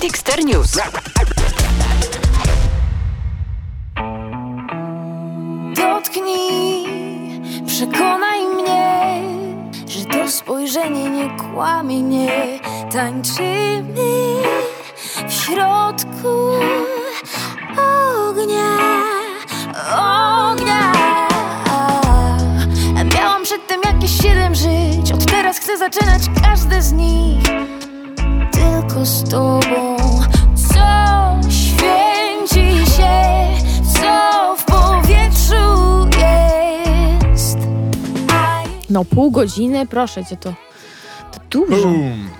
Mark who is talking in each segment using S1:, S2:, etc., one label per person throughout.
S1: Dexter News.
S2: Dotknij, przekonaj mnie, że to spojrzenie nie kłamie. Tańczymy w środku ognia, ognia. Miałam przedtem jakieś siedem żyć, od teraz chcę zaczynać każde z nich. Tylko z tobą, co święci się, co w powietrzu jest.
S3: No pół godziny, proszę cię, to, to dużo.
S4: Boom.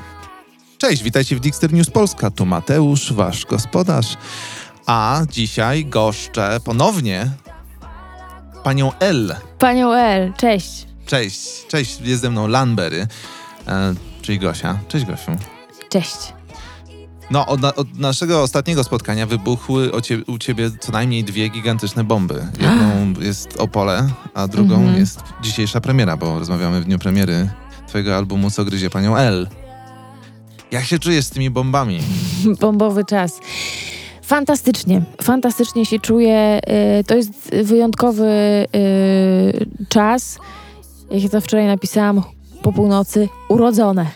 S4: Cześć, witajcie w Dixter News Polska. Tu Mateusz, wasz gospodarz. A dzisiaj goszczę ponownie panią L.
S3: Panią L, cześć.
S4: Cześć, cześć, jest ze mną Lanbery, e, czyli Gosia. Cześć Gosiu.
S3: Cześć.
S4: No, od, na, od naszego ostatniego spotkania wybuchły cie, u ciebie co najmniej dwie gigantyczne bomby. Jedną jest Opole, a drugą
S3: Mhm.
S4: jest dzisiejsza premiera, bo rozmawiamy w dniu premiery twojego albumu Co gryzie panią L. Jak się czujesz z tymi bombami?
S3: Bombowy czas. Fantastycznie, fantastycznie się czuję. y, To jest wyjątkowy y, czas. Jak ja to wczoraj napisałam po północy, urodzone.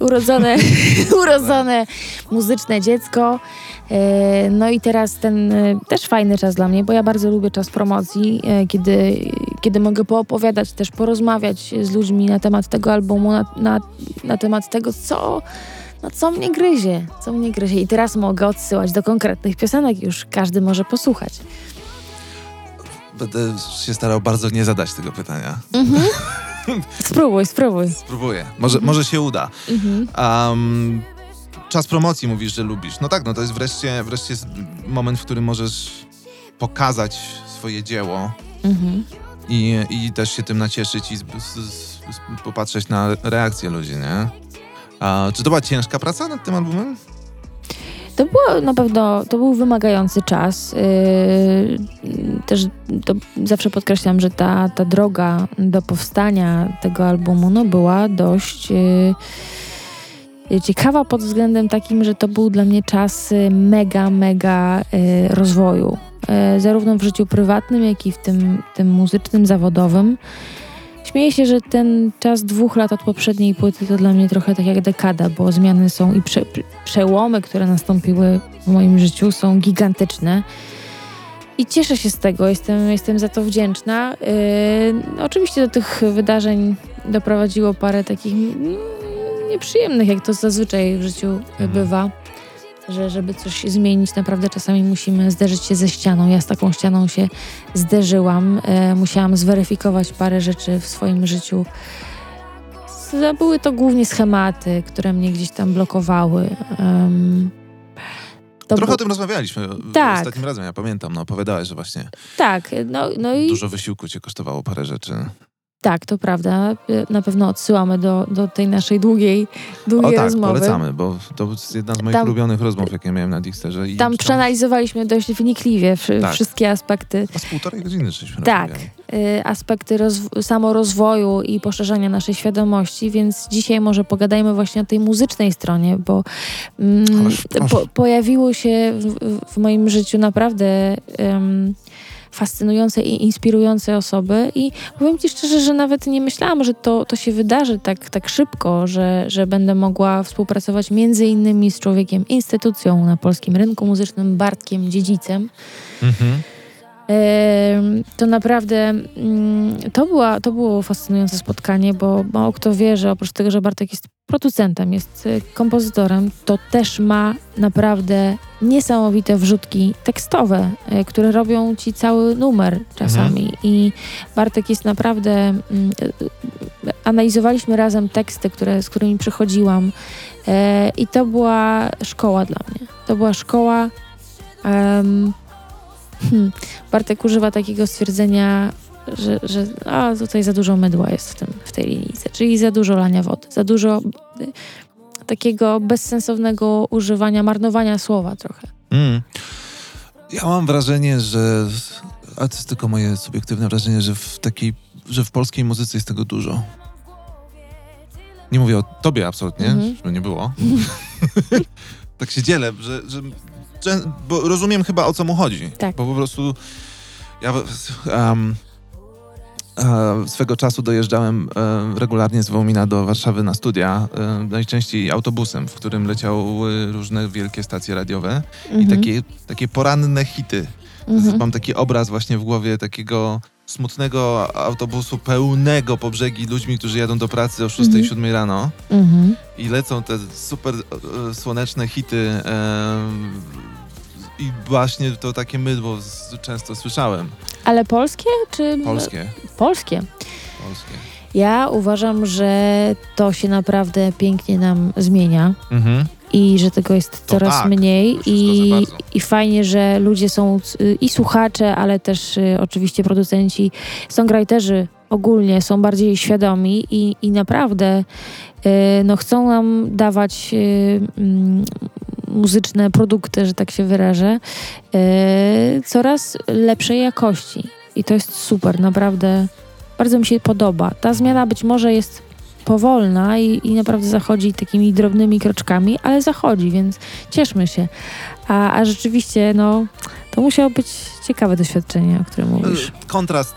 S3: Urodzone, urodzone muzyczne dziecko. Y, No i teraz ten y, też fajny czas dla mnie, bo ja bardzo lubię czas promocji, y, kiedy, kiedy mogę poopowiadać, też porozmawiać z ludźmi na temat tego albumu, na, na, na temat tego, co, no co mnie gryzie, co mnie gryzie. I teraz mogę odsyłać do konkretnych piosenek, już każdy może posłuchać.
S4: Będę się starał bardzo nie zadać tego pytania.
S3: Spróbuj, spróbuj.
S4: Spróbuję. Może, może się uda.
S3: Mhm.
S4: Um, czas promocji mówisz, że lubisz. No tak, no to jest wreszcie, wreszcie moment, w którym możesz pokazać swoje dzieło
S3: Mhm.
S4: i, i też się tym nacieszyć i z, z, z, z, popatrzeć na reakcję ludzi, nie? A, czy to była ciężka praca nad tym albumem?
S3: To było na pewno, to był wymagający czas. Yy, też to zawsze podkreślam, że ta, ta droga do powstania tego albumu no, była dość yy, ciekawa pod względem takim, że to był dla mnie czas yy, mega, mega yy, rozwoju. Yy, zarówno w życiu prywatnym, jak i w tym, tym muzycznym, zawodowym. Śmieję się, że ten czas dwóch lat od poprzedniej płyty to dla mnie trochę tak jak dekada, bo zmiany są i prze, przełomy, które nastąpiły w moim życiu są gigantyczne. I cieszę się z tego, jestem, jestem za to wdzięczna. Yy, oczywiście do tych wydarzeń doprowadziło parę takich nieprzyjemnych, jak to zazwyczaj w życiu bywa. Że żeby coś zmienić, naprawdę czasami musimy zderzyć się ze ścianą. Ja z taką ścianą się zderzyłam. E, musiałam zweryfikować parę rzeczy w swoim życiu. Były to głównie schematy, które mnie gdzieś tam blokowały. To
S4: Trochę o tym rozmawialiśmy
S3: Tak.
S4: ostatnim razem, ja pamiętam. No, opowiadałeś, że właśnie
S3: Tak, no, no i
S4: dużo wysiłku cię kosztowało parę rzeczy.
S3: Tak, to prawda. E, Na pewno odsyłamy do, do tej naszej długiej,
S4: O
S3: długiej
S4: tak,
S3: rozmowy.
S4: polecamy, bo to jest jedna z moich
S3: Tam-
S4: ulubionych rozmów, jakie miałem na Dixterze. I
S3: Tam przeanalizowaliśmy dość wnikliwie wszy-
S4: Tak.
S3: wszystkie aspekty
S4: A z półtorej godziny żeśmy
S3: Tak.
S4: rozmawiali.
S3: y, aspekty rozw- samorozwoju i poszerzania naszej świadomości, więc dzisiaj może pogadajmy właśnie o tej muzycznej stronie, bo mm,
S4: Ależ
S3: po, pojawiło się w, w moim życiu naprawdę em, fascynujące i inspirujące osoby i powiem Ci szczerze, że nawet nie myślałam, że to, to się wydarzy tak, tak szybko, że, że będę mogła współpracować między innymi z człowiekiem, instytucją na polskim rynku muzycznym, Bartkiem Dziedzicem.
S4: Mhm.
S3: To naprawdę mm, to, była, to było fascynujące spotkanie, bo mało kto wie, że oprócz tego, że Bartek jest producentem, jest y, kompozytorem, to też ma naprawdę niesamowite wrzutki tekstowe, y, które robią ci cały numer czasami. I Bartek jest naprawdę. mm, y, Analizowaliśmy razem teksty, które, z którymi przychodziłam, e, i to była szkoła dla mnie. To była szkoła. em, hmm, Bartek używa takiego stwierdzenia, że, że a, tutaj za dużo mydła jest w, tym, w tej linijce, czyli za dużo lania wody, za dużo y, takiego bezsensownego używania, marnowania słowa trochę.
S4: Mm. Ja mam wrażenie, że. A to jest tylko moje subiektywne wrażenie, że w takiej. że w polskiej muzyce jest tego dużo. Nie mówię o tobie absolutnie,
S3: Mhm.
S4: żeby nie było. tak się dzielę, że, że bo rozumiem chyba o co mu chodzi.
S3: Tak.
S4: Bo po prostu ja um, swego czasu dojeżdżałem e, regularnie z Wołomina do Warszawy na studia, e, najczęściej autobusem, w którym leciały różne wielkie stacje radiowe i
S3: Mhm.
S4: takie, takie poranne hity.
S3: Mhm.
S4: Mam taki obraz właśnie w głowie takiego smutnego autobusu pełnego po brzegi ludźmi, którzy jadą do pracy o 6-7
S3: Mhm.
S4: rano
S3: Mhm.
S4: i lecą te super e, słoneczne hity em, i właśnie to takie mydło z, często słyszałem.
S3: Ale polskie czy...
S4: Polskie.
S3: Polskie.
S4: Polskie.
S3: Ja uważam, że to się naprawdę pięknie nam zmienia
S4: Mhm.
S3: I że tego jest
S4: To
S3: coraz
S4: tak,
S3: mniej i, i fajnie, że ludzie są y, i słuchacze, ale też y, oczywiście producenci, songwriterzy ogólnie są bardziej świadomi i, i naprawdę y, no, chcą nam dawać y, mm, muzyczne produkty, że tak się wyrażę, coraz lepszej jakości. I to jest super, naprawdę bardzo mi się podoba. Ta zmiana być może jest powolna i, i naprawdę zachodzi takimi drobnymi kroczkami, ale zachodzi, więc cieszmy się. A, a rzeczywiście, no, to musiało być ciekawe doświadczenie, o którym mówisz.
S4: E, Kontrast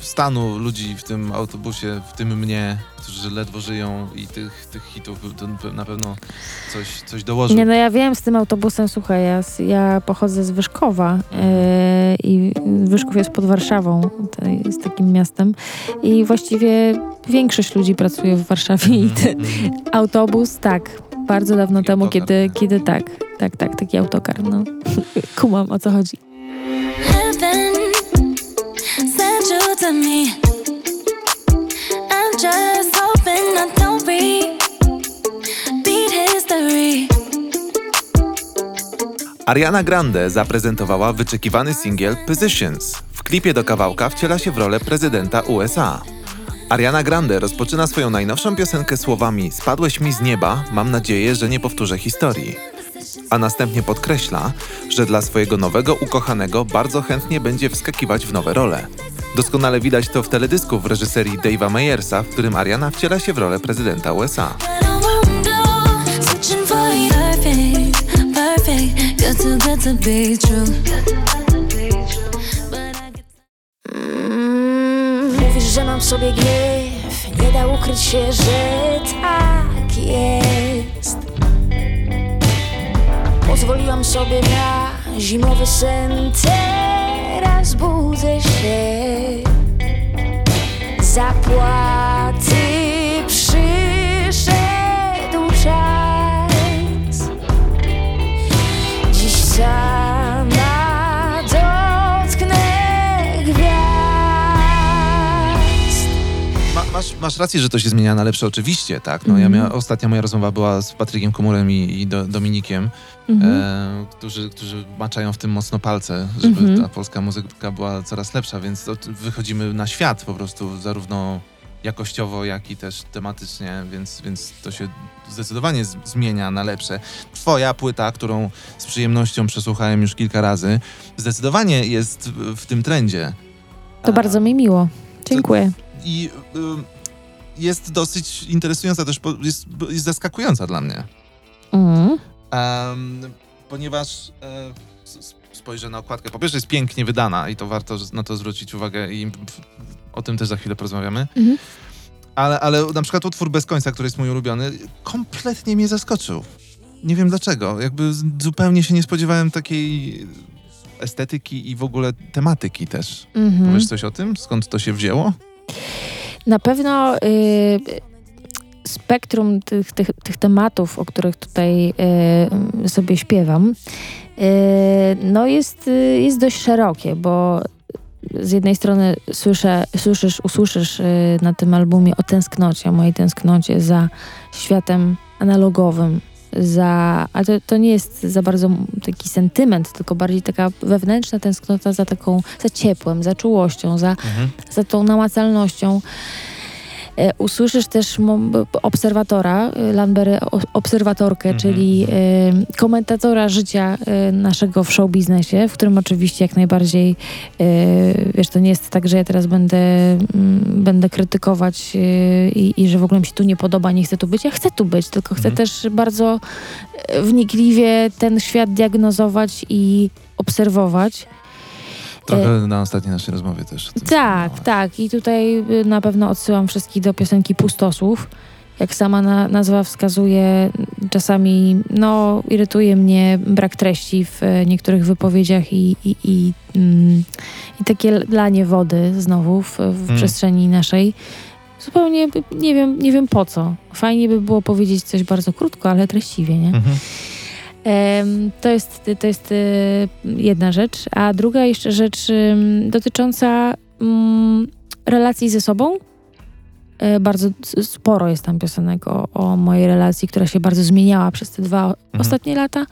S4: stanu ludzi w tym autobusie, w tym mnie, którzy ledwo żyją i tych, tych hitów to na pewno coś, coś dołożył.
S3: Nie, no ja wiem z tym autobusem, słuchaj, ja, ja pochodzę z Wyszkowa e, i Wyszków jest pod Warszawą, jest takim miastem i właściwie większość ludzi pracuje w Warszawie i ten
S4: Mhm.
S3: autobus, tak, bardzo dawno
S4: Taki
S3: temu,
S4: autokar.
S3: kiedy, kiedy tak, tak, tak, taki autokar, no. Kumam, o co chodzi.
S2: Heaven sent you to me.
S4: Ariana Grande zaprezentowała wyczekiwany singiel Positions. W klipie do kawałka wciela się w rolę prezydenta USA. Ariana Grande rozpoczyna swoją najnowszą piosenkę słowami Spadłeś mi z nieba, mam nadzieję, że nie powtórzę historii. A następnie podkreśla, że dla swojego nowego ukochanego bardzo chętnie będzie wskakiwać w nowe role. Doskonale widać to w teledysku w reżyserii Dave'a Meyersa, w którym Ariana wciela się w rolę prezydenta USA.
S2: Good to be true.
S1: Mm, Mówisz, że mam w sobie gniew. Nie da ukryć się, że tak jest. Pozwoliłam sobie na zimowy sen. Teraz budzę się. Zapłaty przyszedł czas sama dotknę gwiazd
S4: Ma, masz, masz rację, że to się zmienia na lepsze, oczywiście, tak. No, ja
S3: Mhm.
S4: miała, ostatnia moja rozmowa była z Patrykiem Komurem i, i do, Dominikiem,
S3: Mhm.
S4: e, którzy, którzy maczają w tym mocno palce, żeby
S3: Mhm.
S4: ta polska muzyka była coraz lepsza, więc to, wychodzimy na świat po prostu, zarówno jakościowo, jak i też tematycznie, więc, więc to się zdecydowanie z, zmienia na lepsze. Twoja płyta, którą z przyjemnością przesłuchałem już kilka razy, zdecydowanie jest w, tym trendzie.
S3: To
S4: A-
S3: bardzo mi miło. Dziękuję.
S4: i y, jest dosyć interesująca też, jest, jest zaskakująca dla mnie.
S3: Mhm.
S4: Em, ponieważ s- spojrzę na okładkę. Po pierwsze jest pięknie wydana i to warto na to zwrócić uwagę i o tym też za chwilę porozmawiamy.
S3: Mhm.
S4: Ale, ale na przykład utwór Bez końca, który jest mój ulubiony, kompletnie mnie zaskoczył. Nie wiem dlaczego. Jakby zupełnie się nie spodziewałem takiej estetyki i w ogóle tematyki też.
S3: Mhm.
S4: Powiesz coś o tym? Skąd to się wzięło?
S3: Na pewno y, spektrum tych, tych, tych tematów, o których tutaj y, sobie śpiewam, y, no jest, y, jest dość szerokie, bo z jednej strony słyszę, słyszysz, usłyszysz y, na tym albumie o tęsknocie, o mojej tęsknocie za światem analogowym, za, a to, to nie jest za bardzo taki sentyment, tylko bardziej taka wewnętrzna tęsknota za taką, za ciepłem, za czułością, za
S4: Mhm.
S3: za tą namacalnością. E, usłyszysz też obserwatora, e, Lamberę o- obserwatorkę,
S4: Mhm.
S3: czyli e, komentatora życia naszego w show biznesie, w którym oczywiście jak najbardziej, wiesz, to nie jest tak, że ja teraz będę, mm, będę krytykować i, i że w ogóle mi się tu nie podoba, nie chcę tu być. Ja chcę tu być, tylko chcę
S4: Mhm.
S3: też bardzo wnikliwie ten świat diagnozować i obserwować.
S4: Trochę na ostatniej naszej rozmowie też.
S3: Tak, tak. I tutaj y, na pewno odsyłam wszystkich do piosenki Pustosłów. Jak sama na, nazwa wskazuje, czasami no, irytuje mnie brak treści w e, niektórych wypowiedziach i, i, i, mm, i takie lanie wody znowu w, w
S4: Mm.
S3: przestrzeni naszej. Zupełnie nie wiem, nie wiem po co. Fajnie by było powiedzieć coś bardzo krótko, ale treściwie, nie?
S4: Mhm.
S3: To jest, to jest e, jedna rzecz. A druga jeszcze rzecz dotycząca mm, relacji ze sobą. E, Bardzo sporo jest tam piosenek o, o mojej relacji, która się bardzo zmieniała przez te dwa ostatnie lata.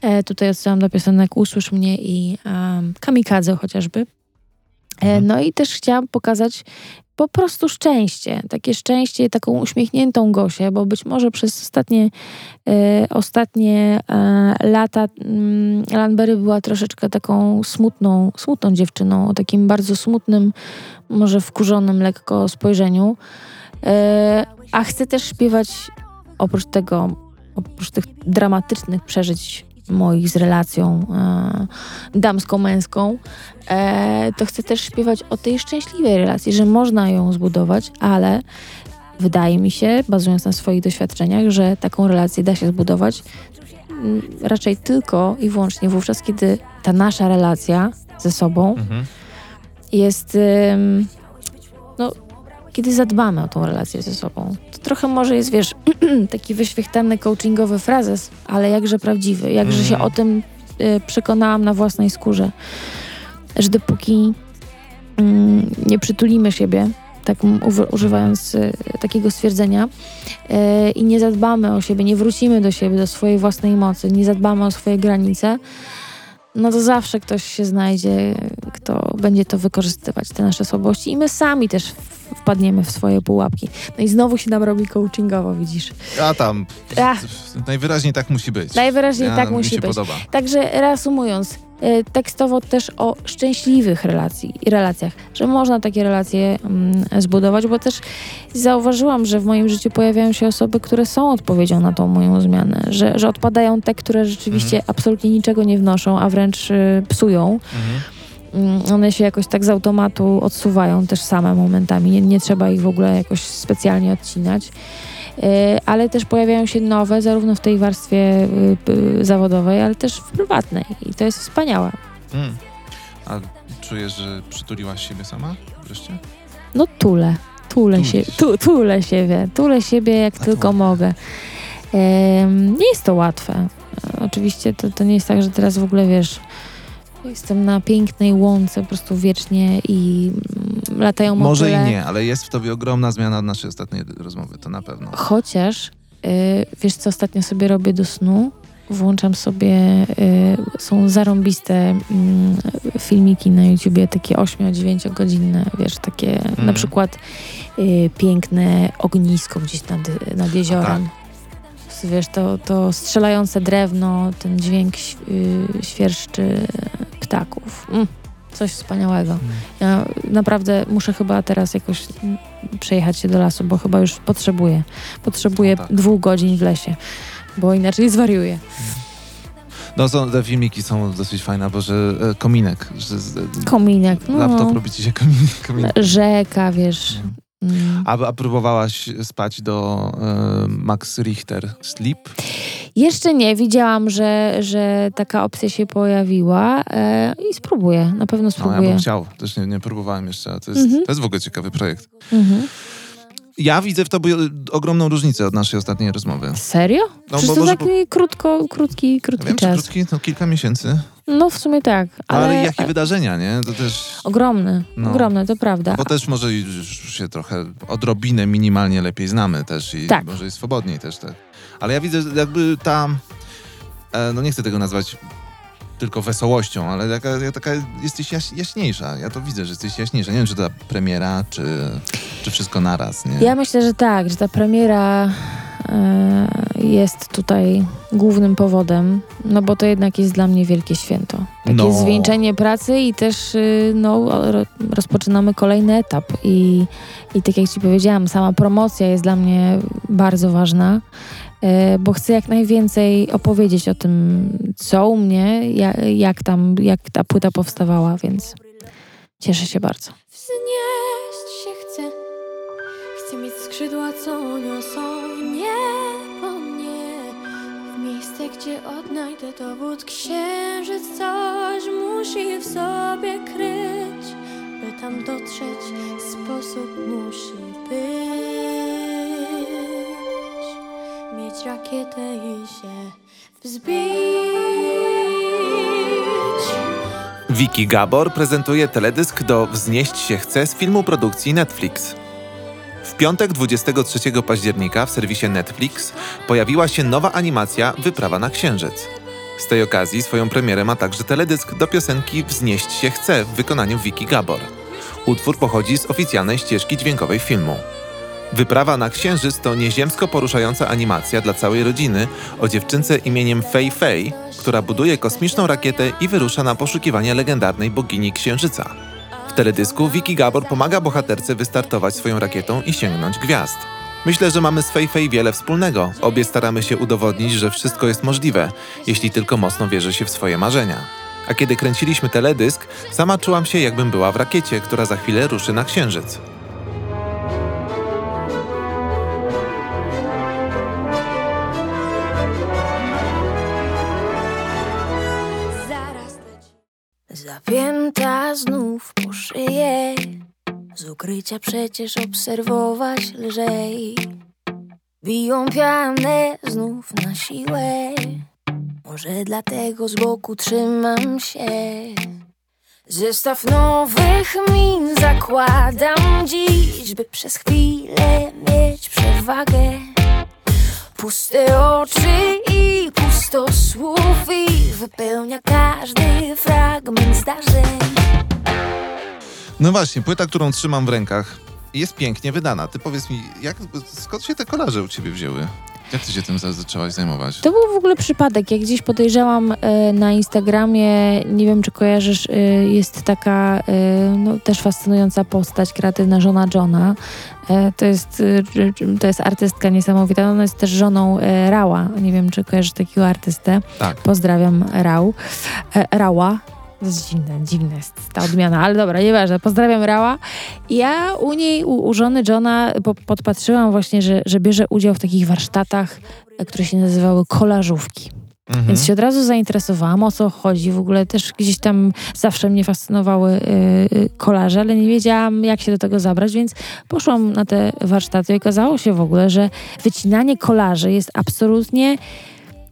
S3: E, Tutaj odsyłam do piosenek Usłysz mnie i um, Kamikadze chociażby. E,
S4: Mhm.
S3: No i też chciałam pokazać po prostu szczęście. Takie szczęście, taką uśmiechniętą Gosię, bo być może przez ostatnie, e, ostatnie e, lata mm, Lanbery była troszeczkę taką smutną, smutną dziewczyną, o takim bardzo smutnym, może wkurzonym lekko spojrzeniu. A chcę też śpiewać oprócz tego, oprócz tych dramatycznych przeżyć moich z relacją e, damsko-męską, e, to chcę też śpiewać o tej szczęśliwej relacji, że można ją zbudować, ale wydaje mi się, bazując na swoich doświadczeniach, że taką relację da się zbudować mm, raczej tylko i wyłącznie wówczas, kiedy ta nasza relacja ze sobą
S4: Mhm.
S3: jest. ym, no, kiedy zadbamy o tą relację ze sobą. To trochę może jest, wiesz, taki wyświechtany coachingowy frazes, ale jakże prawdziwy. Jakże się
S4: Mhm.
S3: o tym y, przekonałam na własnej skórze. Że dopóki mm, nie przytulimy siebie, tak używając y, takiego stwierdzenia, y, i nie zadbamy o siebie, nie wrócimy do siebie, do swojej własnej mocy, nie zadbamy o swoje granice, no to zawsze ktoś się znajdzie, kto będzie to wykorzystywać, te nasze słabości i my sami też wpadniemy w swoje pułapki. No i znowu się nam robi coachingowo, widzisz.
S4: A tam,
S3: Ach.
S4: najwyraźniej tak musi być.
S3: Najwyraźniej
S4: Ja-
S3: tak musi być.
S4: podoba.
S3: Także reasumując, tekstowo też o szczęśliwych relacji relacjach, że można takie relacje mm, zbudować, bo też zauważyłam, że w moim życiu pojawiają się osoby, które są odpowiedzią na tą moją zmianę, że, że odpadają te, które rzeczywiście absolutnie niczego nie wnoszą, a wręcz y, psują.
S4: Mhm.
S3: Mm, One się jakoś tak z automatu odsuwają też same momentami. Nie, nie trzeba ich w ogóle jakoś specjalnie odcinać. E, Ale też pojawiają się nowe, zarówno w tej warstwie y, p- zawodowej, ale też w prywatnej. I to jest wspaniałe.
S4: Mm. A czujesz, że przytuliłaś siebie sama wreszcie?
S3: No tule, tule
S4: Tulisz.
S3: się, tu, tule siebie, tule siebie jak
S4: A
S3: tylko
S4: tule.
S3: mogę. Nie jest to łatwe. Oczywiście to, to nie jest tak, że teraz w ogóle wiesz, jestem na pięknej łące po prostu wiecznie i mm, latają
S4: Może i
S3: motyle.
S4: nie, ale jest w tobie ogromna zmiana od naszej ostatniej rozmowy, to na pewno.
S3: Chociaż, y, wiesz co ostatnio sobie robię do snu? Włączam sobie, y, są zarąbiste mm, filmiki na YouTubie, takie 8-9 godzinne, wiesz, takie na przykład y, piękne ognisko gdzieś nad, nad jeziorem. Wiesz, to, to strzelające drewno, ten dźwięk świerszczy ptaków. Mm, coś wspaniałego. Ja naprawdę muszę chyba teraz jakoś mm, przejechać się do lasu, bo chyba już potrzebuję. Potrzebuję
S4: O tak.
S3: dwóch godzin w lesie, bo inaczej zwariuję.
S4: No są, te filmiki są dosyć fajne, bo że e, kominek, że z,
S3: Kominek, no,
S4: laptop robi ci się kominek. kominek.
S3: rzeka, wiesz. Mm.
S4: A, a próbowałaś spać do e, Max Richter Sleep?
S3: Jeszcze nie, widziałam, że, że taka opcja się pojawiła e, i spróbuję, na pewno
S4: No, ja
S3: spróbuję.
S4: bym chciał, też nie, nie próbowałem jeszcze, a to jest,
S3: Mhm.
S4: to jest w ogóle ciekawy projekt.
S3: Mhm.
S4: Ja widzę w tobie ogromną różnicę od naszej ostatniej rozmowy.
S3: Serio?
S4: No,
S3: Przecież
S4: bo
S3: to
S4: może
S3: taki krótko, krótki, krótki
S4: Wiem, że
S3: czas.
S4: krótki, no kilka miesięcy,
S3: No w sumie tak,
S4: ale,
S3: ale,
S4: jakie wydarzenia, nie? To też...
S3: ogromny,
S4: No.
S3: ogromny, to prawda.
S4: Bo też może już się trochę odrobinę minimalnie lepiej znamy też i
S3: Tak.
S4: może i swobodniej też tak. Ale ja widzę że jakby ta, e, no nie chcę tego nazwać tylko wesołością, ale taka, taka jesteś jaś, jaśniejsza. Ja to widzę, że jesteś jaśniejsza. Nie wiem, czy to premiera, czy, czy wszystko naraz, nie?
S3: Ja myślę, że tak, że ta premiera e, jest tutaj głównym powodem, no bo to jednak jest dla mnie wielkie święto. Takie
S4: No.
S3: zwieńczenie pracy i też y, no, ro, rozpoczynamy kolejny etap i, i tak jak ci powiedziałam, sama promocja jest dla mnie bardzo ważna, e, bo chcę jak najwięcej opowiedzieć o tym, co u mnie, jak, jak tam, jak ta płyta powstawała, więc cieszę się bardzo.
S1: Wznieść się chcę Chcę mieć skrzydła, co niosą miejsce, gdzie odnajdę dowód? Księżyc coś musi w sobie kryć By tam dotrzeć, sposób musi być. Mieć rakietę i się wzbić.
S4: Vicky Gabor prezentuje teledysk do Wznieść się chce z filmu produkcji Netflix. W piątek 23 października w serwisie Netflix pojawiła się nowa animacja Wyprawa na Księżyc. Z tej okazji swoją premierę ma także teledysk do piosenki Wznieść się chce w wykonaniu Vicky Gabor. Utwór pochodzi z oficjalnej ścieżki dźwiękowej filmu. Wyprawa na Księżyc to nieziemsko poruszająca animacja dla całej rodziny o dziewczynce imieniem Fei Fei, która buduje kosmiczną rakietę i wyrusza na poszukiwanie legendarnej bogini Księżyca. Teledysku Vicky Gabor pomaga bohaterce wystartować swoją rakietą i sięgnąć gwiazd. Myślę, że mamy z Fei Fei wiele wspólnego. Obie staramy się udowodnić, że wszystko jest możliwe, jeśli tylko mocno wierzy się w swoje marzenia. A kiedy kręciliśmy teledysk, sama czułam się jakbym była w rakiecie, która za chwilę ruszy na Księżyc.
S1: Zapięta znów po szyję. Z ukrycia przecież obserwować lżej. Biją pianę znów na siłę. Może dlatego z boku trzymam się. Zestaw nowych min zakładam dziś By przez chwilę mieć przewagę. Puste oczy i pusto słów i wypełnia każdy fragment zdarzeń.
S4: No właśnie, płyta, którą trzymam w rękach, jest pięknie wydana. Ty powiedz mi, jak, skąd się te kolaże u ciebie wzięły? Jak ty się tym za- zaczęłaś zajmować?
S3: To był w ogóle przypadek. Jak gdzieś podejrzałam e, na Instagramie, nie wiem czy kojarzysz, e, jest taka e, no, też fascynująca postać, kreatywna żona Johna. To, jest, to jest artystka niesamowita. Ona jest też żoną Rała. Nie wiem, czy kojarzysz takiego artystę.
S4: Tak.
S3: Pozdrawiam Rał. Rała. To jest dziwne, dziwne jest ta odmiana, ale dobra, nieważne. Pozdrawiam Rała. Ja u niej, u, u żony Johna po, podpatrzyłam właśnie, że, że bierze udział w takich warsztatach, e, które się nazywały kolażówki.
S4: Mhm.
S3: Więc się od razu zainteresowałam, o co chodzi. W ogóle też gdzieś tam zawsze mnie fascynowały y, y, kolarze, ale nie wiedziałam, jak się do tego zabrać, więc poszłam na te warsztaty i okazało się w ogóle, że wycinanie kolarzy jest absolutnie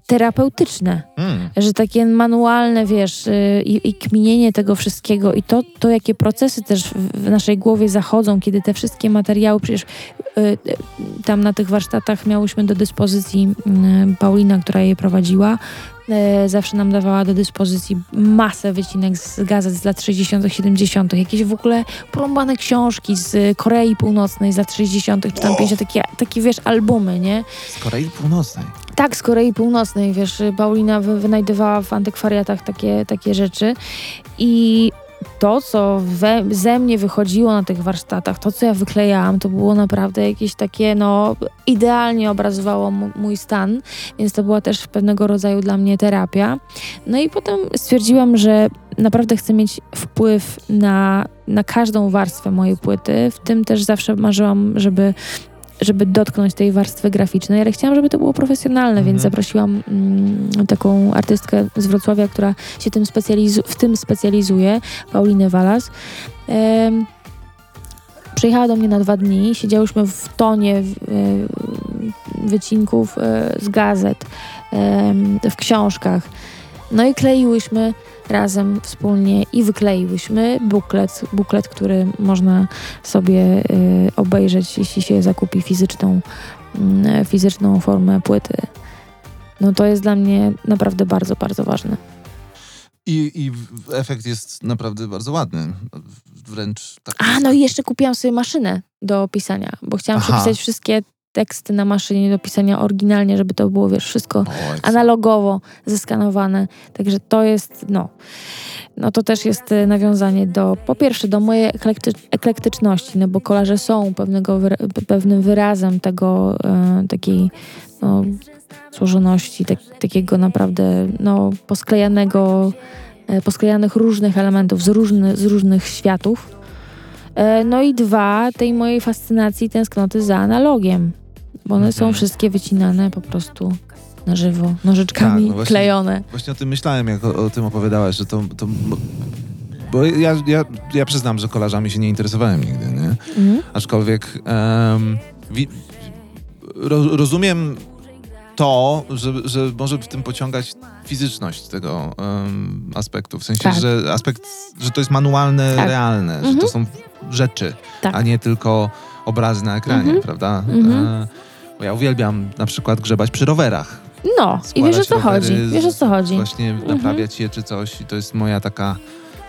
S3: terapeutyczne
S4: Mm.
S3: że takie manualne, wiesz, y, i, i kminienie tego wszystkiego i to, to, jakie procesy też w, naszej głowie zachodzą, kiedy te wszystkie materiały, przecież y, y, tam na tych warsztatach miałyśmy do dyspozycji y, Paulina, która je prowadziła, y, zawsze nam dawała do dyspozycji masę wycinek z gazet z lat 60., 70., jakieś w ogóle porąbane książki z Korei Północnej z lat 60., czy tam 50., takie, takie, wiesz, albumy, nie?
S4: Z Korei Północnej.
S3: Tak, z Korei Północnej, wiesz, Paulina wy- wynajdowała w antykwariatach takie, takie rzeczy i to, co we, ze mnie wychodziło na tych warsztatach, to, co ja wyklejałam, to było naprawdę jakieś takie, no, idealnie obrazowało mój stan, więc to była też pewnego rodzaju dla mnie terapia. No i potem stwierdziłam, że naprawdę chcę mieć wpływ na, na każdą warstwę mojej płyty, w tym też zawsze marzyłam, żeby żeby dotknąć tej warstwy graficznej, ale chciałam, żeby to było profesjonalne,
S4: Mhm.
S3: więc zaprosiłam mm, taką artystkę z Wrocławia, która się tym w tym specjalizuje, Paulinę Walas. Em, przyjechała do mnie na dwa dni, siedziałyśmy w tonie w, e, wycinków e, z gazet, em, w książkach. No i kleiłyśmy razem wspólnie i wykleiłyśmy buklet, buklet, który można sobie y, obejrzeć, jeśli się zakupi fizyczną, mm, fizyczną formę płyty. No to jest dla mnie naprawdę bardzo, bardzo ważne.
S4: I, I efekt jest naprawdę bardzo ładny. Wręcz tak.
S3: A, no i jeszcze kupiłam sobie maszynę do pisania, bo chciałam
S4: Aha.
S3: przepisać wszystkie teksty na maszynie do pisania oryginalnie, żeby to było, wiesz, wszystko
S4: O, ekstra.
S3: analogowo zeskanowane. Także to jest, no, no to też jest e, nawiązanie do, po pierwsze, do mojej eklekty, eklektyczności, no bo kolarze są pewnego, wyra- pe- pewnym wyrazem tego, e, takiej, no, złożoności, tak, takiego naprawdę, no, posklejanego, e, posklejanych różnych elementów z, różny, z różnych światów. E, No i dwa, tej mojej fascynacji, tęsknoty za analogiem, bo one są
S4: Mhm.
S3: wszystkie wycinane po prostu na żywo, nożyczkami
S4: Tak, no właśnie.
S3: klejone.
S4: Właśnie o tym myślałem, jak o, o tym opowiadałaś, że to... to bo ja, ja, ja przyznam, że kolarzami się nie interesowałem nigdy, nie?
S3: Mhm.
S4: Aczkolwiek em, wi- ro, rozumiem to, że, że może w tym pociągać fizyczność tego em, aspektu. W sensie,
S3: Tak.
S4: że aspekt, że to jest manualne,
S3: Tak.
S4: realne, że
S3: Mhm.
S4: to są rzeczy,
S3: Tak.
S4: a nie tylko obrazy na ekranie,
S3: Mhm.
S4: prawda?
S3: Mhm.
S4: E, bo ja uwielbiam na przykład grzebać przy rowerach.
S3: No, i
S4: Składać
S3: wiesz o co chodzi, wiesz o co chodzi.
S4: Właśnie naprawiać je czy coś i to jest moja taka...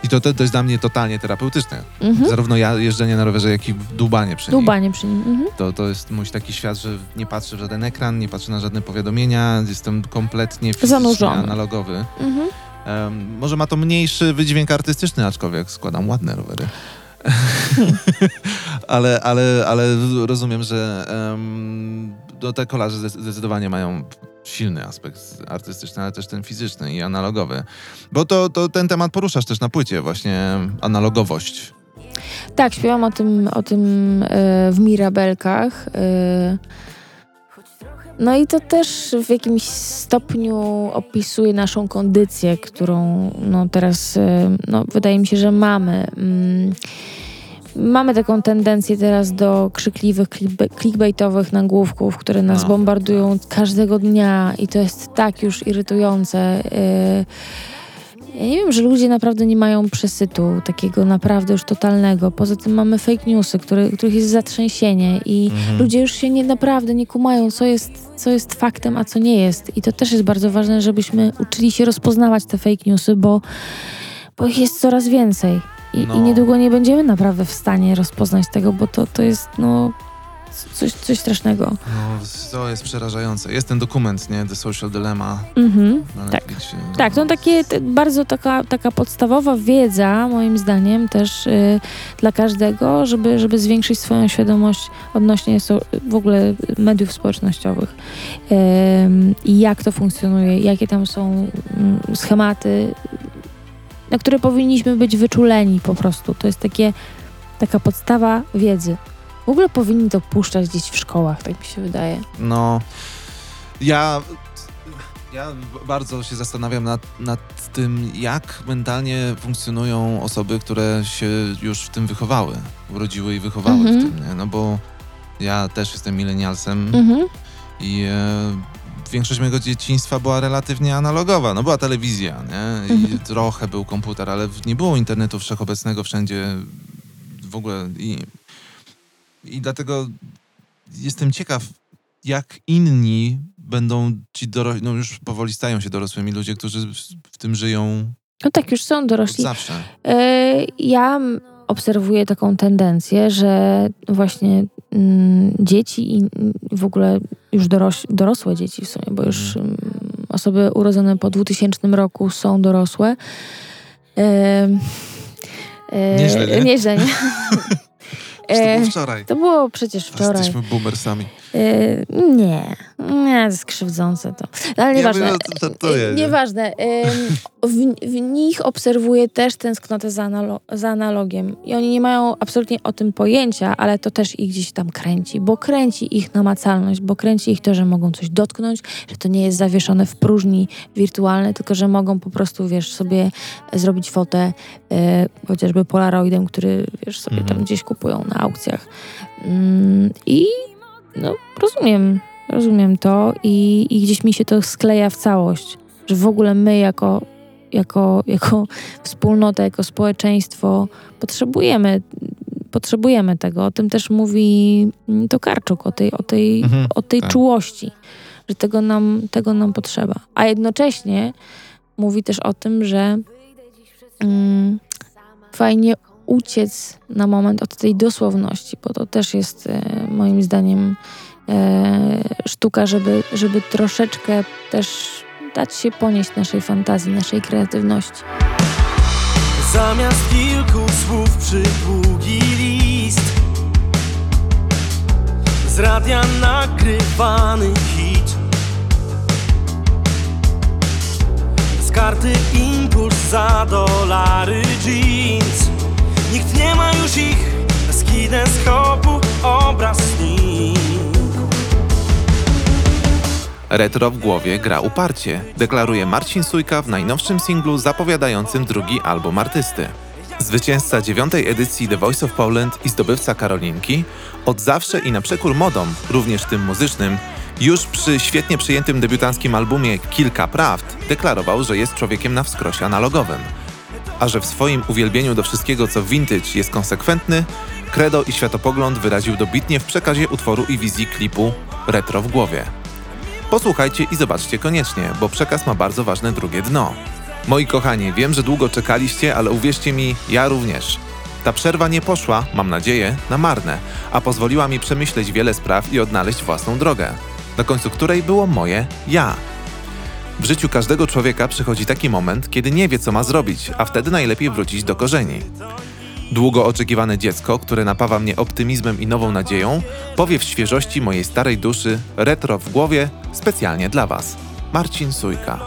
S4: I to, to, to jest dla mnie totalnie terapeutyczne.
S3: Mhm.
S4: Zarówno ja jeżdżenie na rowerze, jak i dłubanie przy nim.
S3: Dłubanie przy nim. Mhm.
S4: To, to jest mój taki świat, że nie patrzę w żaden ekran, nie patrzę na żadne powiadomienia, jestem kompletnie fizycznie analogowy.
S3: Mhm.
S4: Em, może ma to mniejszy wydźwięk artystyczny, aczkolwiek składam ładne rowery. ale, ale, ale rozumiem, że um, no, te kolarze zde- zdecydowanie mają silny aspekt artystyczny, ale też ten fizyczny i analogowy. Bo to, to ten temat poruszasz też na płycie, właśnie analogowość.
S3: Tak, śpiewam o tym, o tym e, w Mirabelkach. No i to też w jakimś stopniu opisuje naszą kondycję, którą no, teraz e, no, wydaje mi się, że mamy. Mm, Mamy taką tendencję teraz do krzykliwych, clickba- clickbaitowych nagłówków, które nas bombardują każdego dnia i to jest tak już irytujące. E, Ja nie wiem, że ludzie naprawdę nie mają przesytu takiego naprawdę już totalnego. Poza tym mamy fake newsy, które, których jest zatrzęsienie i
S4: Mhm.
S3: ludzie już się nie naprawdę nie kumają, co jest, co jest faktem, a co nie jest. I to też jest bardzo ważne, żebyśmy uczyli się rozpoznawać te fake newsy, bo, bo ich jest coraz więcej. I,
S4: No.
S3: I niedługo nie będziemy naprawdę w stanie rozpoznać tego, bo to, to jest no coś, coś strasznego.
S4: No, to jest przerażające. Jest ten dokument, nie? The Social Dilemma
S3: Mhm. Tak. Tak, to takie bardzo taka, taka podstawowa wiedza, moim zdaniem, też y, dla każdego, żeby, żeby zwiększyć swoją świadomość odnośnie so, w ogóle mediów społecznościowych i jak to funkcjonuje, jakie tam są mm, schematy, na które powinniśmy być wyczuleni po prostu. To jest takie, taka podstawa wiedzy. W ogóle powinni to puszczać gdzieś w szkołach, tak mi się wydaje.
S4: No, ja, ja bardzo się zastanawiam nad, nad tym, jak mentalnie funkcjonują osoby, które się już w tym wychowały, urodziły i wychowały
S3: Mhm.
S4: w tym, nie? No bo ja też jestem milenialsem
S3: Mhm.
S4: i e, większość mojego dzieciństwa była relatywnie analogowa. No była telewizja, nie? I
S3: Mhm.
S4: trochę był komputer, ale nie było internetu wszechobecnego wszędzie w ogóle i, i dlatego jestem ciekaw, jak inni będą ci dorośli, no już powoli stają się dorosłymi ludzie, którzy w, tym żyją
S3: No tak, już są dorośli.
S4: zawsze.
S3: E, Ja obserwuję taką tendencję, że właśnie mm, dzieci i w ogóle już dorosłe dzieci w sumie, bo już mm, osoby urodzone po 2000 roku są dorosłe. E, e,
S4: Nieźle, nie?
S3: Nieźle, nie?
S4: To
S3: E,
S4: było wczoraj.
S3: to było przecież wczoraj.
S4: Jesteśmy boomersami.
S3: E, nie, nie, to jest krzywdzące to. Ale
S4: Ja
S3: nieważne.
S4: wiem, to- to- to jedzie.
S3: Nieważne. W, w nich obserwuję też tęsknotę za, analo- za analogiem. I oni nie mają absolutnie o tym pojęcia, ale to też ich gdzieś tam kręci, bo kręci ich namacalność, bo kręci ich to, że mogą coś dotknąć, że to nie jest zawieszone w próżni wirtualnej, tylko że mogą po prostu, wiesz, sobie zrobić fotę e, chociażby polaroidem, który, wiesz, sobie
S4: Mhm.
S3: tam gdzieś kupują na aukcjach. Mm, I no, rozumiem, rozumiem to i, i gdzieś mi się to skleja w całość, że w ogóle my jako, jako, jako wspólnota, jako społeczeństwo potrzebujemy, potrzebujemy tego. O tym też mówi Tokarczuk, o tej, o tej,
S4: Mhm,
S3: o tej
S4: tak.
S3: czułości, że tego nam, tego nam potrzeba. A jednocześnie mówi też o tym, że mm, fajnie uciec na moment od tej dosłowności, bo to też jest e, moim zdaniem e, sztuka, żeby, żeby troszeczkę też dać się ponieść naszej fantazji, naszej kreatywności.
S5: Zamiast kilku słów przydługi list Z radia nagrywany hit Z karty impuls za dolary jeans Nikt nie ma już ich Bez kineskopu obraz
S4: Retro w głowie gra uparcie, deklaruje Marcin Sujka w najnowszym singlu zapowiadającym drugi album artysty. Zwycięzca dziewiątej edycji The Voice of Poland i zdobywca Karolinki, od zawsze i na przekór modom, również tym muzycznym, już przy świetnie przyjętym debiutanckim albumie Kilka Prawd deklarował, że jest człowiekiem na wskrosie analogowym. A że w swoim uwielbieniu do wszystkiego co vintage jest konsekwentny, credo i światopogląd wyraził dobitnie w przekazie utworu i wizji klipu Retro w głowie. Posłuchajcie i zobaczcie koniecznie, bo przekaz ma bardzo ważne drugie dno. Moi kochani, wiem, że długo czekaliście, ale uwierzcie mi, ja również. Ta przerwa nie poszła, mam nadzieję, na marne, a pozwoliła mi przemyśleć wiele spraw i odnaleźć własną drogę, na końcu której było moje ja. W życiu każdego człowieka przychodzi taki moment, kiedy nie wie, co ma zrobić, a wtedy najlepiej wrócić do korzeni. Długo oczekiwane dziecko, które napawa mnie optymizmem i nową nadzieją, powie w świeżości mojej starej duszy, retro w głowie, specjalnie dla Was. Marcin Sujka.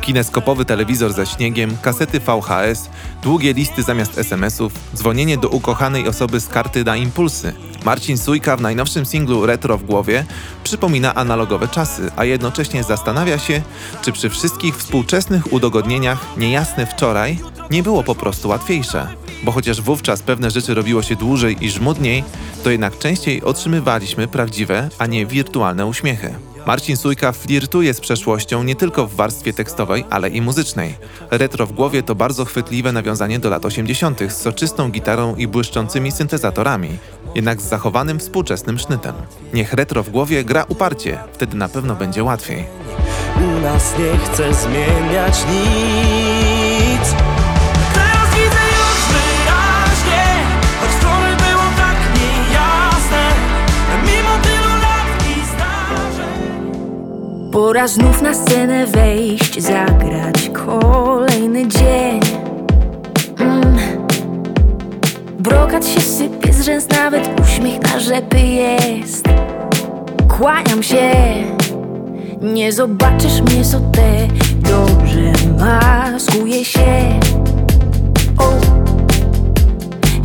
S4: Kineskopowy telewizor ze śniegiem, kasety VHS, długie listy zamiast SMS-ów, dzwonienie do ukochanej osoby z karty na impulsy. Marcin Sujka w najnowszym singlu Retro w głowie przypomina analogowe czasy, a jednocześnie zastanawia się, czy przy wszystkich współczesnych udogodnieniach niejasne wczoraj nie było po prostu łatwiejsze. Bo chociaż wówczas pewne rzeczy robiło się dłużej i żmudniej, to jednak częściej otrzymywaliśmy prawdziwe, a nie wirtualne uśmiechy. Marcin Sujka flirtuje z przeszłością nie tylko w warstwie tekstowej, ale i muzycznej. Retro w głowie to bardzo chwytliwe nawiązanie do lat 80. z soczystą gitarą i błyszczącymi syntezatorami, jednak z zachowanym współczesnym sznytem. Niech retro w głowie gra uparcie, wtedy na pewno będzie łatwiej.
S5: U nas nie chce zmieniać nic Teraz widzę już wyraźnie Choć wczoraj było tak niejasne Mimo tylu lat i zdarzeń
S1: Pora znów na scenę wejść, zagrać kolejny dzień. Brokat się sypie z rzęs, nawet uśmiech na rzepy jest. Kłaniam się, nie zobaczysz mnie sotę, dobrze maskuję się. O.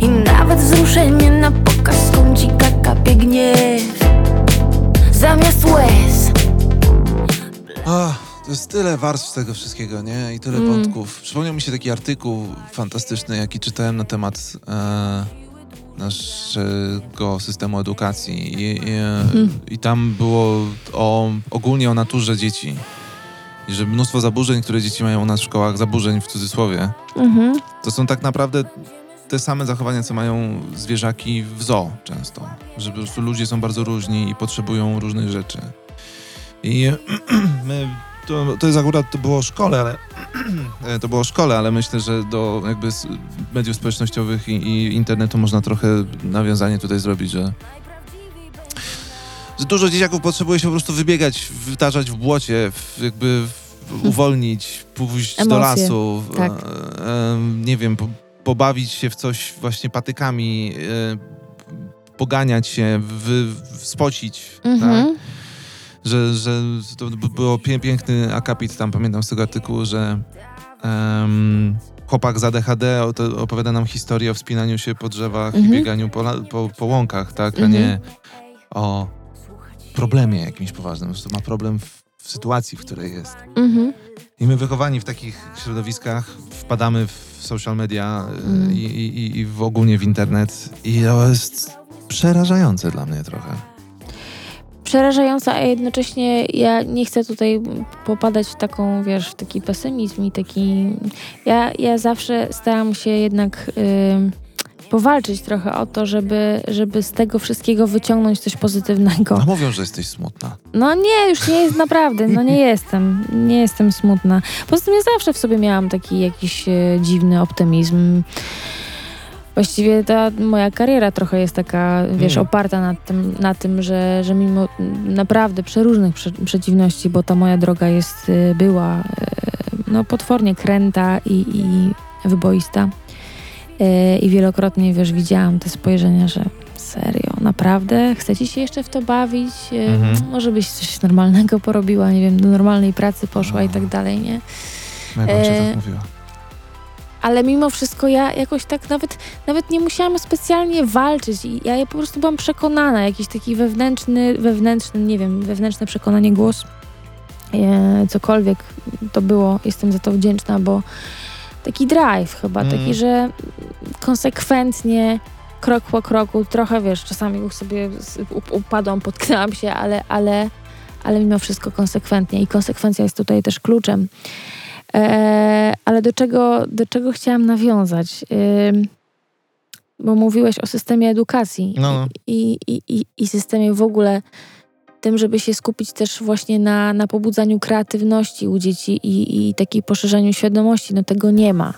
S1: I nawet wzruszenie na pokaz kącika kapie gniew. Zamiast łez
S6: jest tyle warstw tego wszystkiego, nie? I tyle
S3: Mm.
S6: wątków. Przypomniał mi się taki artykuł fantastyczny, jaki czytałem na temat e, naszego systemu edukacji. I, i, I tam było o, ogólnie o naturze dzieci. I że mnóstwo zaburzeń, które dzieci mają u nas w szkołach, zaburzeń w cudzysłowie,
S3: Mhm.
S6: to są tak naprawdę te same zachowania, co mają zwierzaki w zoo często. Że po prostu ludzie są bardzo różni i potrzebują różnych rzeczy. I my, to, to jest akurat, to było o szkole, ale e, to było szkole, ale myślę, że do jakby mediów społecznościowych i, i internetu można trochę nawiązanie tutaj zrobić, że że dużo dzieciaków potrzebuje się po prostu wybiegać, wytarzać w błocie, w, jakby w, uwolnić, pójść do
S3: Emocje,
S6: lasu, w-
S3: tak.
S6: e, em, nie wiem, po, pobawić się w coś właśnie patykami, e, poganiać się, wy, spocić, tak?
S3: Mhm.
S6: że, że to było piękny akapit tam, pamiętam z tego artykułu, że em, chłopak z ADHD opowiada nam historię o wspinaniu się po drzewach i
S3: Mhm.
S6: bieganiu po, po, po łąkach, tak, a
S3: Mhm.
S6: nie o problemie jakimś poważnym, że to ma problem w, w sytuacji, w której jest.
S3: Mhm.
S6: I my wychowani w takich środowiskach wpadamy w social media y,
S3: Mm.
S6: i, i, i w ogólnie w internet i to jest przerażające dla mnie trochę.
S3: Przerażająca, a jednocześnie ja nie chcę tutaj popadać w taką, wiesz, w taki pesymizm i taki... Ja, ja zawsze staram się jednak powalczyć trochę o to, żeby, żeby z tego wszystkiego wyciągnąć coś pozytywnego.
S4: A mówią, że jesteś smutna.
S3: No nie, już nie jest naprawdę, no nie jestem, nie jestem smutna. Poza tym ja zawsze w sobie miałam taki jakiś e, dziwny optymizm. Właściwie ta moja kariera trochę jest taka, wiesz,
S4: Mm.
S3: oparta na tym, na tym że, że mimo naprawdę przeróżnych prze, przeciwności, bo ta moja droga jest, e, była e, no, potwornie kręta i, i wyboista. E, I wielokrotnie, wiesz, widziałam te spojrzenia, że serio, naprawdę? Chcecie się jeszcze w to bawić?
S4: Mhm.
S3: Może byś coś normalnego porobiła, nie wiem, do normalnej pracy poszła i tak dalej, nie?
S4: Moja babcia
S3: E,
S4: tak mówiła.
S3: Ale mimo wszystko ja jakoś tak nawet, nawet nie musiałam specjalnie walczyć i ja po prostu byłam przekonana, jakiś taki wewnętrzny, wewnętrzny, nie wiem, wewnętrzne przekonanie, głos, e, cokolwiek to było, jestem za to wdzięczna, bo taki drive chyba,
S4: Mm.
S3: taki, że konsekwentnie, krok po kroku, trochę wiesz, czasami sobie upadłam, potknęłam się, ale, ale, ale mimo wszystko konsekwentnie i konsekwencja jest tutaj też kluczem. E, ale do czego, do czego chciałam nawiązać? Ym, bo mówiłeś o systemie edukacji
S4: No, no.
S3: I, i, i, i systemie w ogóle tym, żeby się skupić też właśnie na, na pobudzaniu kreatywności u dzieci i, i takiej poszerzaniu świadomości. No tego nie ma.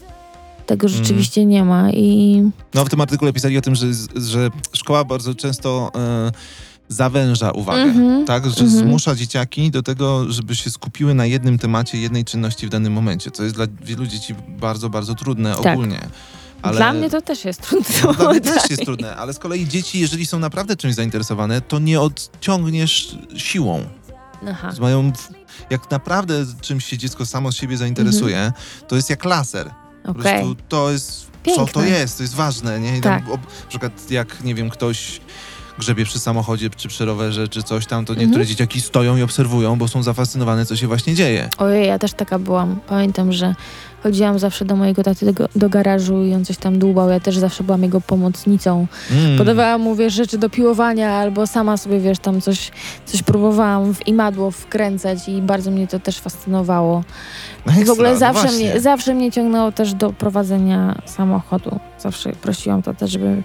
S3: Tego
S4: Mhm.
S3: rzeczywiście nie ma i
S4: No w tym artykule pisali o tym, że, że szkoła bardzo często e, zawęża uwagę.
S3: Mhm,
S4: Tak, że
S3: mhm.
S4: zmusza dzieciaki do tego, żeby się skupiły na jednym temacie, jednej czynności w danym momencie, co jest dla wielu dzieci bardzo, bardzo trudne
S3: Tak.
S4: ogólnie. Ale...
S3: dla mnie to też jest trudne.
S4: No, dla mnie też
S3: Tak.
S4: jest trudne, ale z kolei dzieci, jeżeli są naprawdę czymś zainteresowane, to nie odciągniesz siłą.
S3: Aha.
S4: Mają, jak naprawdę czymś się dziecko samo z siebie zainteresuje, to jest jak laser. Po
S3: Mhm. Okej.
S4: prostu to jest, co
S3: Piękne.
S4: to jest, to jest ważne, nie? I tam,
S3: Tak.
S4: ob, na przykład jak, nie wiem, ktoś grzebie przy samochodzie, czy przy rowerze, czy coś tam, to
S3: Mhm.
S4: niektóre dzieciaki stoją i obserwują, bo są zafascynowane, co się właśnie dzieje.
S3: Ojej, ja też taka byłam. Pamiętam, że chodziłam zawsze do mojego taty do, do garażu i on coś tam dłubał. Ja też zawsze byłam jego pomocnicą.
S4: Mm.
S3: Podawałam mu, wiesz, rzeczy do piłowania albo sama sobie, wiesz, tam coś, coś próbowałam w imadło wkręcać i bardzo mnie to też fascynowało.
S4: No
S3: I w ogóle
S4: no
S3: zawsze, mnie, zawsze mnie ciągnęło też do prowadzenia samochodu. Zawsze prosiłam tatę, żeby,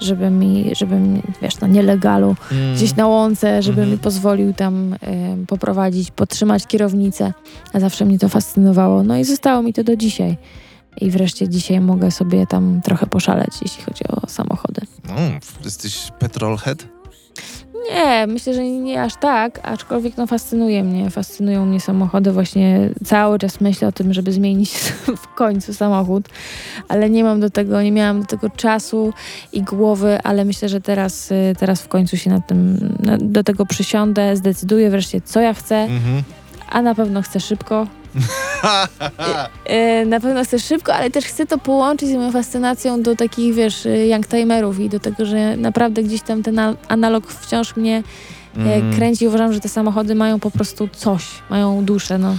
S3: żeby mi, żeby mi, wiesz, na nielegalu
S4: Mm.
S3: gdzieś na łące, żeby
S4: Mhm.
S3: mi pozwolił tam em, poprowadzić, podtrzymać kierownicę. A zawsze mnie to fascynowało. No i zostało mi to do dzisiaj. I wreszcie dzisiaj mogę sobie tam trochę poszaleć, jeśli chodzi o samochody.
S4: No, jesteś petrolhead?
S3: Nie, myślę, że nie aż tak, aczkolwiek no fascynuje mnie. Fascynują mnie samochody. Właśnie cały czas myślę o tym, żeby zmienić w końcu samochód, ale nie mam do tego, nie miałam do tego czasu i głowy, ale myślę, że teraz, y, teraz w końcu się na tym, do tego przysiądę, zdecyduję wreszcie, co ja chcę,
S4: Mhm.
S3: a na pewno chcę szybko. Y, Na pewno chcę szybko, ale też chcę to połączyć z moją fascynacją do takich, wiesz, y, youngtimerów i do tego, że naprawdę gdzieś tam ten analog wciąż mnie e,
S4: Mm.
S3: kręci. Uważam, że te samochody mają po prostu coś, mają duszę, no.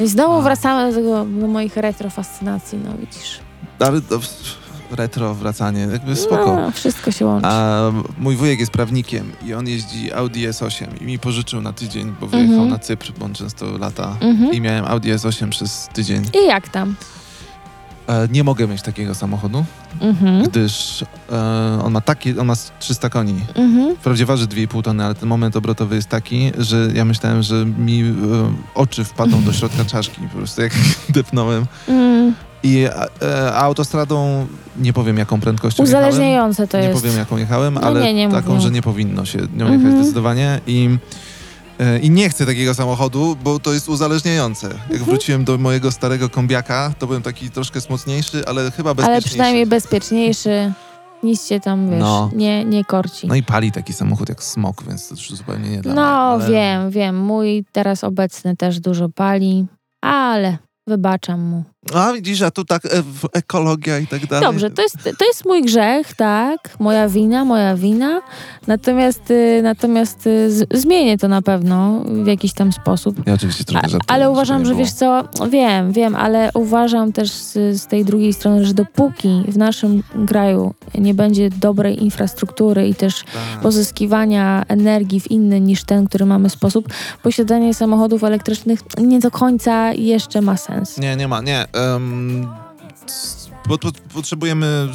S3: I znowu
S4: A.
S3: wracamy do, tego, do moich retro fascynacji, no widzisz.
S4: Ale to, retro, wracanie, jakby spoko.
S3: No, wszystko się łączy.
S4: A mój wujek jest prawnikiem i on jeździ Audi S8 i mi pożyczył na tydzień, bo wyjechał
S3: Mhm.
S4: na Cypr, bo on często lata.
S3: Mhm.
S4: I miałem Audi S8 przez tydzień.
S3: I jak tam?
S4: E, nie mogę mieć takiego samochodu,
S3: Mhm.
S4: gdyż e, on ma takie, on ma 300 koni.
S3: Mhm.
S4: Wprawdzie waży 2,5 tony, ale ten moment obrotowy jest taki, że ja myślałem, że mi e, oczy wpadną do środka czaszki, po prostu jak depnąłem.
S3: Mm.
S4: I e, autostradą nie powiem jaką prędkością jechałem.
S3: Uzależniające to
S4: nie
S3: jest.
S4: powiem jaką jechałem,
S3: No
S4: ale
S3: nie, nie
S4: taką,
S3: mówię.
S4: że nie powinno się nią
S3: Mhm.
S4: jechać zdecydowanie. I, e, I nie chcę takiego samochodu, bo to jest uzależniające. Jak
S3: Mhm.
S4: wróciłem do mojego starego kombiaka, to byłem taki troszkę smocniejszy, ale chyba bezpieczniejszy.
S3: Ale przynajmniej bezpieczniejszy. Nic cię tam, wiesz,
S4: No.
S3: nie, nie korci.
S4: No i pali taki samochód jak smok, więc to już zupełnie nie dla
S3: No,
S4: mnie. ale-
S3: wiem, wiem. Mój teraz obecny też dużo pali, ale wybaczam mu.
S4: A widzisz, a tu tak e, ekologia i tak dalej.
S3: Dobrze, to jest, to jest mój grzech, tak? Moja wina, moja wina. Natomiast, y, natomiast y, zmienię to na pewno w jakiś tam sposób.
S4: Ja oczywiście trochę żartuję.
S3: ale uważam, że wiesz co, wiem, wiem, ale uważam też z, z tej drugiej strony, że dopóki w naszym kraju nie będzie dobrej infrastruktury i też
S4: Tak.
S3: pozyskiwania energii w inny niż ten, który mamy sposób, posiadanie samochodów elektrycznych nie do końca jeszcze ma sens.
S4: Nie, nie ma, nie. Tu potrzebujemy.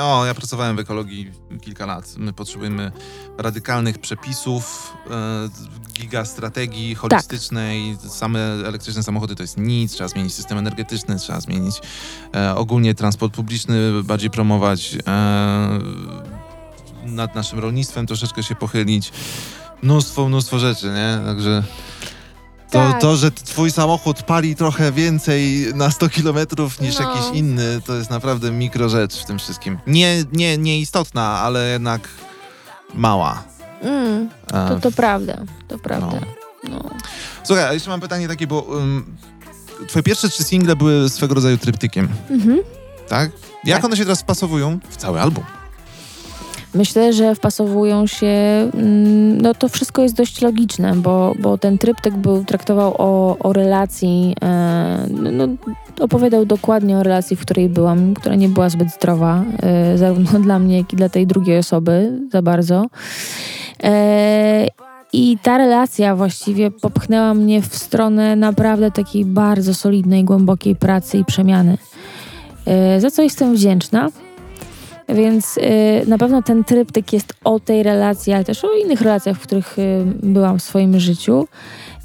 S4: O, ja pracowałem w ekologii kilka lat. My potrzebujemy radykalnych przepisów, e, gigastrategii holistycznej. Same elektryczne samochody to jest nic. Trzeba zmienić system energetyczny, trzeba zmienić e, ogólnie transport publiczny, bardziej promować. E, nad naszym rolnictwem troszeczkę się pochylić. Mnóstwo, mnóstwo rzeczy, nie? Także. To,
S3: Tak.
S4: to, że twój samochód pali trochę więcej na 100 kilometrów niż
S3: No.
S4: jakiś inny, to jest naprawdę mikro rzecz w tym wszystkim. Nie, nie, nie istotna, ale jednak mała.
S3: Mm, to, to prawda, to prawda. No.
S4: Słuchaj, a jeszcze mam pytanie takie, bo um, twoje pierwsze trzy single były swego rodzaju tryptykiem,
S3: Mhm.
S4: tak? Jak
S3: Tak.
S4: one się teraz wpasowują w cały album?
S3: Myślę, że wpasowują się, mm, no to wszystko jest dość logiczne, bo, bo ten tryptyk był, traktował o, o relacji, e, no, opowiadał dokładnie o relacji, w której byłam, która nie była zbyt zdrowa, e, zarówno dla mnie, jak i dla tej drugiej osoby za bardzo. E, I ta relacja właściwie popchnęła mnie w stronę naprawdę takiej bardzo solidnej, głębokiej pracy i przemiany. Za co jestem wdzięczna. Więc y, na pewno ten tryptyk jest o tej relacji, ale też o innych relacjach, w których y, byłam w swoim życiu.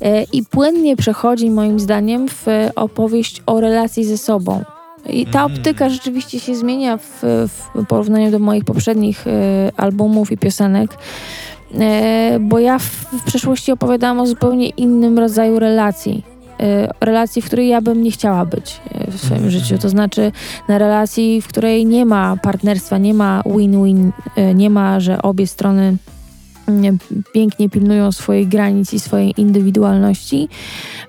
S3: Y, I płynnie przechodzi moim zdaniem w opowieść o relacji ze sobą. I ta
S4: Mhm.
S3: optyka rzeczywiście się zmienia w, w porównaniu do moich poprzednich y, albumów i piosenek. E, bo ja w, w przeszłości opowiadałam o zupełnie innym rodzaju relacji. E, relacji, w której ja bym nie chciała być e, w swoim
S4: Mhm.
S3: życiu. To znaczy na relacji, w której nie ma partnerstwa, nie ma win-win, e, nie ma, że obie strony mm, pięknie pilnują swoich granic i swojej indywidualności,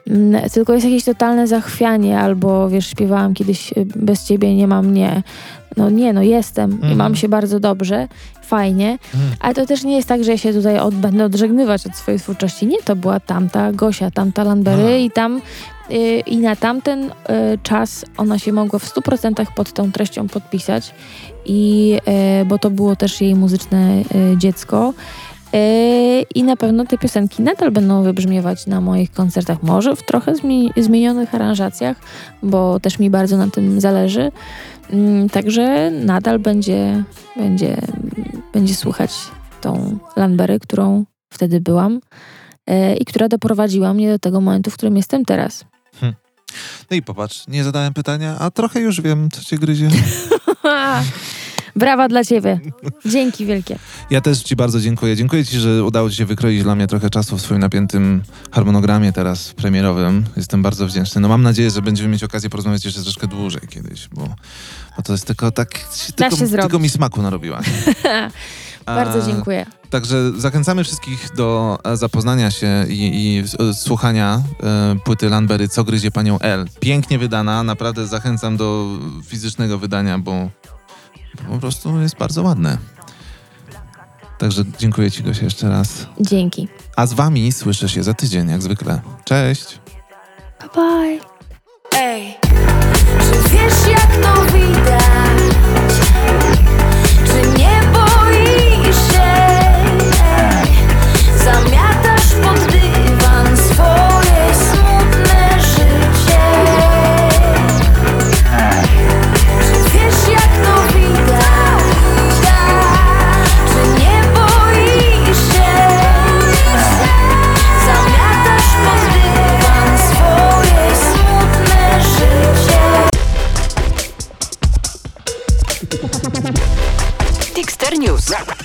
S3: mm, tylko jest jakieś totalne zachwianie, albo wiesz, śpiewałam kiedyś bez ciebie nie ma mnie. No nie, no jestem i
S4: Mhm.
S3: mam się bardzo dobrze, fajnie,
S4: Mhm.
S3: ale to też nie jest tak, że ja się tutaj od, będę odżegnywać od swojej twórczości. Nie, to była tamta Gosia, tamta Landbery i tam y, i na tamten y, czas ona się mogła w 100% pod tą treścią podpisać i y, bo to było też jej muzyczne y, dziecko. Y, I na pewno te piosenki nadal będą wybrzmiewać na moich koncertach. Może w trochę zmieni- zmienionych aranżacjach, bo też mi bardzo na tym zależy. Mm, Także nadal będzie, będzie, będzie słuchać tą Landberry, którą wtedy byłam e, i która doprowadziła mnie do tego momentu, w którym jestem teraz.
S4: No i popatrz, nie zadałem pytania, a trochę już wiem, co cię gryzie.
S3: Brawa dla ciebie. Dzięki wielkie.
S4: Ja też ci bardzo dziękuję. Dziękuję ci, że udało ci się wykroić dla mnie trochę czasu w swoim napiętym harmonogramie teraz premierowym. Jestem bardzo wdzięczny. No mam nadzieję, że będziemy mieć okazję porozmawiać jeszcze troszkę dłużej kiedyś, bo, bo to jest tylko tak... Tylko,
S3: się zrobić.
S4: tylko mi smaku narobiła.
S3: Bardzo
S4: A,
S3: dziękuję.
S4: Także zachęcamy wszystkich do e, zapoznania się i, i e, słuchania e, płyty Landberry Co gryzie panią L. Pięknie wydana, naprawdę zachęcam do fizycznego wydania, bo po prostu jest bardzo ładne. Także dziękuję ci Gosia jeszcze raz.
S3: Dzięki.
S4: A z wami słyszę się za tydzień, jak zwykle. Cześć!
S3: Bye bye.
S1: Ej, czy wiesz jak to widać?
S7: News.